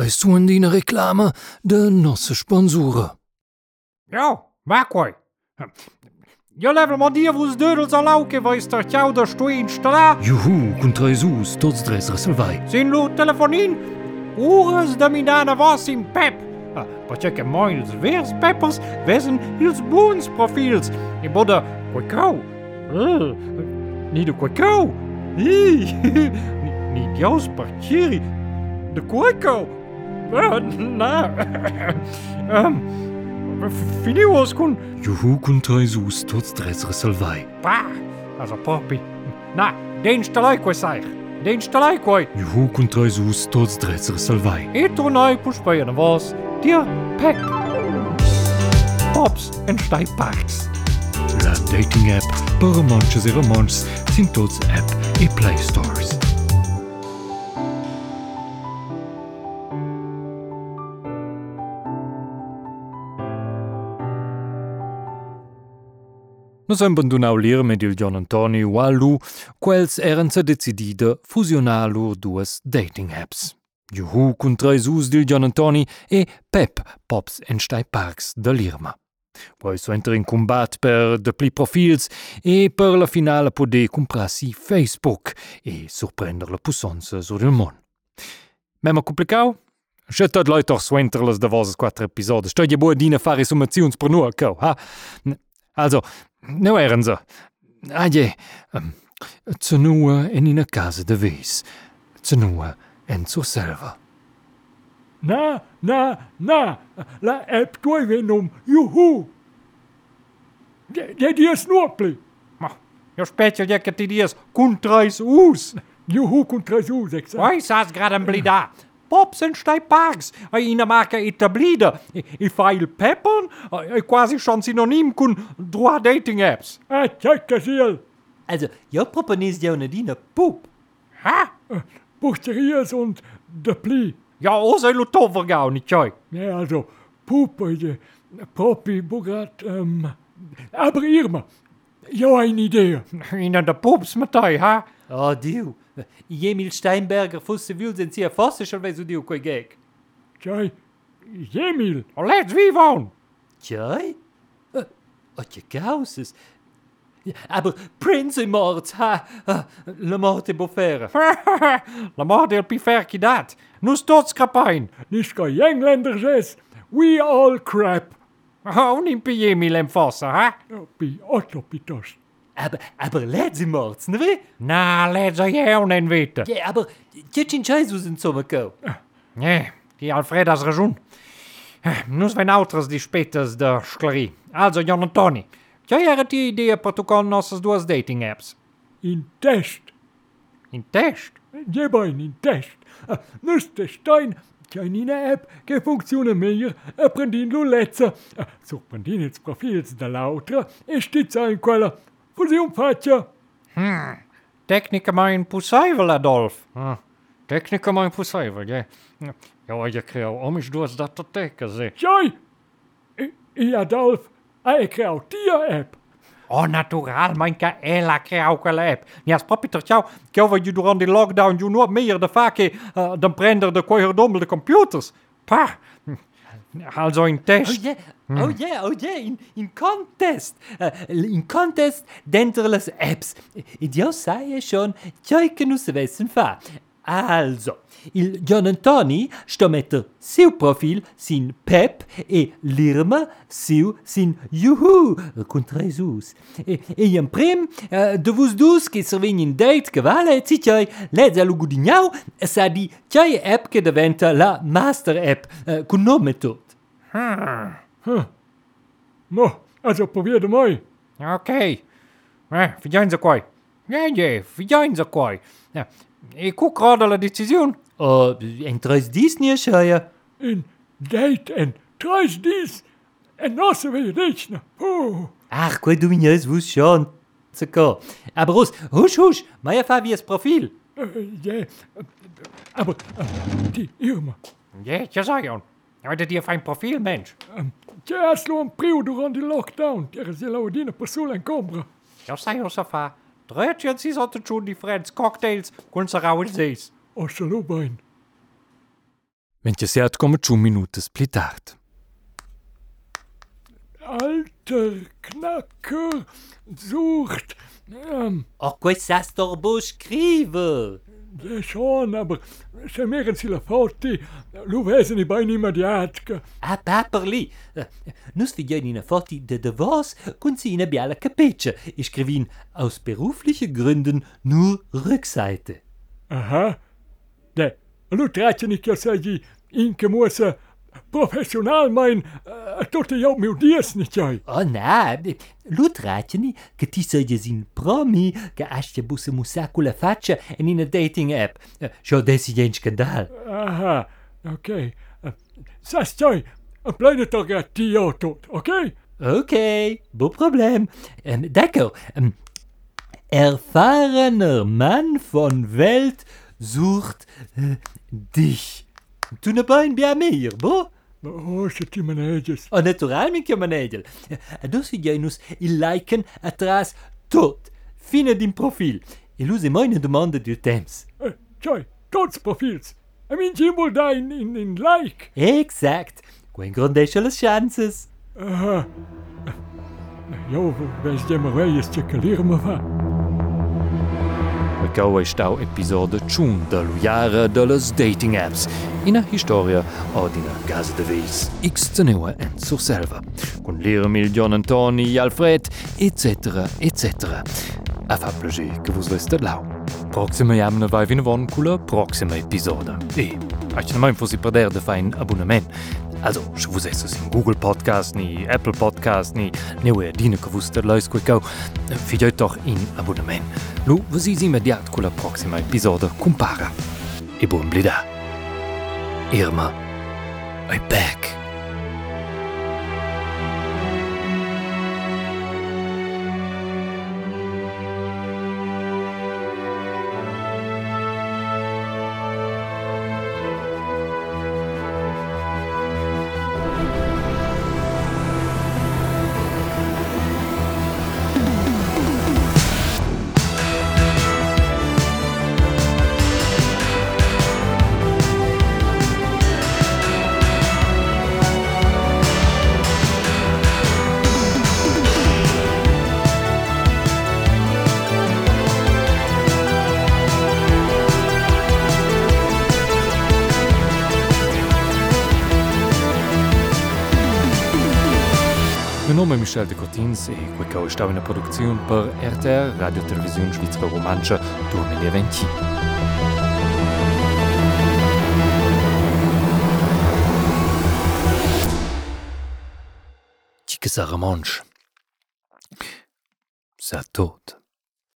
Restuen din reclama de nossa sponsora. Ja, macoi. Eu levo mo dia vos dödels a lauke weis der chau der stoi in stra. Juhu, kun tresus, tots dres resolvai. Sin lu telefonin, ures da minana vas in pep. Ah, Pacheca Moils, vers peppers, wessen ils boons profils. E boda, quacau. Ah, ni nido quacau. Ih, ni, ni dios partiri. De quacau. Na, um, ähm, finimos kun. Juhu contra Isus toți trez răsălvai. Pa, as a popi. Na, den stalai quai sair. Den stalai quai. Juhu contra Isus toți trez răsălvai. E tu noi puspai în vas, dia pek. Pops and stai parks. La dating app, para manches e romans, sin tots app i play stores. Nos hem bandunau lir med il John Antonio Wallu, quels eran se decidida fusionar lur duas dating apps. Juhu contra Jesus dil John Antoni e Pep Pops en Stai Parks de l'Irma. Poi so enter in combat per de pli profils e per la finale poder comprarsi Facebook e surprender la pussonza sur il mon. Memma complicau? Še tot leit doch swenterles de voses quattro episodes. Stoi je boa dina fare summazions per nu co, ha? Also, nu eren ze. Aie, um, zenua en in a casa de ves. Zenua en sur selva. Na, na, na, la app toi venom, juhu. Det är snorpli. Ma, jo spetje jekke ti dies kontrais oes. Juhu contra sus, exact. Wai sas grad en blida. Pops en Steiparks. A ina marca etablida. I, i fail peppern. E quasi schon synonym kun droit dating apps. Ah, tjecka sil. Also, jo proponees jou nadine poep. Ha? Posteriers und de pli. Ja, e lo tovergau, niet joi. Ja, also, pupe, de propi bugat, um, aber Irma, jo ein Idee. Ina de pops metai, ha? Ah, oh, Dio, e Emil Steinberger fosse vil dizia, fosse talvez o Dio coi gec. Tchai, Emil, Let's vivam! Tchai? Uh, oh, que causas! Aber Prince morto, ha, ah, la morte bofera. la morte el pifer qui dat. Nus tots capain. Nicht ca Engländer. We all crap. Oh, nimpi Emil em fossa, ha? Pi otto pitos. Aber, aber lezi mords, ne weh? lädt sie ja auch nicht weiter. Ja, aber kitchen Scheiß aus dem Sommer gekommen. Ja, die Alfreda ist schon. Nus wenn autres die spätes der Schlerie. Also, Jan und Toni, ja wäre die Idee, Protokoll nossas duas Dating-Apps? In Test. In Test? Ja, Jebein in Test. Äh, Nus der Stein Janina App, che funziona meglio, apprendendo äh, lezza. Äh, Sorprendendo il der Lauter, e stizza ein Queller. Fusion faccia. Technica mijn pusaivel, Adolf. Hm. Technica mijn pusaivel, ja. Ja, je krijgt om eens door dat te zeg. I, I Adolf, a kreatia app. Oh, natural, mijn ka ela krijg app. Ja, toch jou. Kijk wat je durant die lockdown, je nooit meer de vaak uh, dan prender de koeiherdommel de computers. Pa. Also in Oh test. ja, oh ja, oh ja, in, in contest. Uh, in contest denterles apps. Io sai schon, tjai che nu se vessen fa. Also, il John Antoni sto metter seu profil sin Pep e l'Irma seu sin Juhu contra Jesus. E, e in prim, uh, de vos dus che servegn in date che vale, si tjai, lez a lugudignau, sa di tjai app che diventa la master app, uh, con nome tot. Mo, also probier de mai. Oké. Eh, vediamo qua. Ja, ja, vediamo qua. Ja. Ik koek gerade la decisione. Uh, entrais dies nie scheier. In date en treis dies. En nosse wil je dichna. Oh. Ach, quei duminjes wus schon. Zeko. Aber us, husch, husch, Meier Fabies Profil. Uh, ja, aber die Irma. Ja, je zei je. Ja, dat je fijn profiel, mens. Um, ja, slo een prio durant die lockdown. Er is heel dine persoon en combra. Ja, zei je zie zo te doen die friends cocktails, kun ze rauwe zees. Oslo bein. Mentre siat come ciù minutas pli tard. Alter Knacker sucht. Ähm, Oh, sto bo scrive. Eh, schon, aber se mehren sie la forti, i bei immediat. Ah, paperli, eh, nus figenina forti de de vos, kunzina biala capece. Ich grevin aus beruflichen Gründen nur Rückseite. Aha, de, lu traceni che sagi in che muosa professional mein, uh, tot jou miu dies niet joi. Oh na, lut ratjeni che ti sei in promi che ascia busse musa con la faccia in una dating app. Uh, Scho desi jen scandal. Aha, oké. Uh, Sas joi, een pleine toch a tio tot, oké? Okay, bo problem. Um, D'accord. Um, erfahrener Mann von Welt sucht äh, dich. Tu n'es pas une bien meilleure, bon? Oh, c'est une manèges. Oh, naturalmente que manèges. Adesso i gainus il liken atrás tot, fine din profil. E lui se moine demanda du temps. Eh, cioè, tots profils. A min ci vuol da in, in, in like. Exact. Quen grandesce las chances. Ah, uh, jo, vens dem es ce calir me va. È stau episode ciun de luiara de las dating apps, ina historia od ina casa de vis, x cenua en surselva, con l'Irmil, John Antoni, Alfred, etc., etc. A fa plager che vos veste lau. Proxima jamna vai vina von cula proxima episode. E, aici mai fosi perder de fa un abonnement. Also, še vzesi im Google Podcast, ni Apple Podcast, ni neu edine che vus der leis quel cau. Fidioi in abonnement. Lu, vasi immediat con la prossima episodio compara. E buon blida. Irma, I back. Ist Michel de Cotins e quei stau in produzione per RTR Radio Televisione Svizzera Romancia 2020. Chica Saramonch. Sa tot.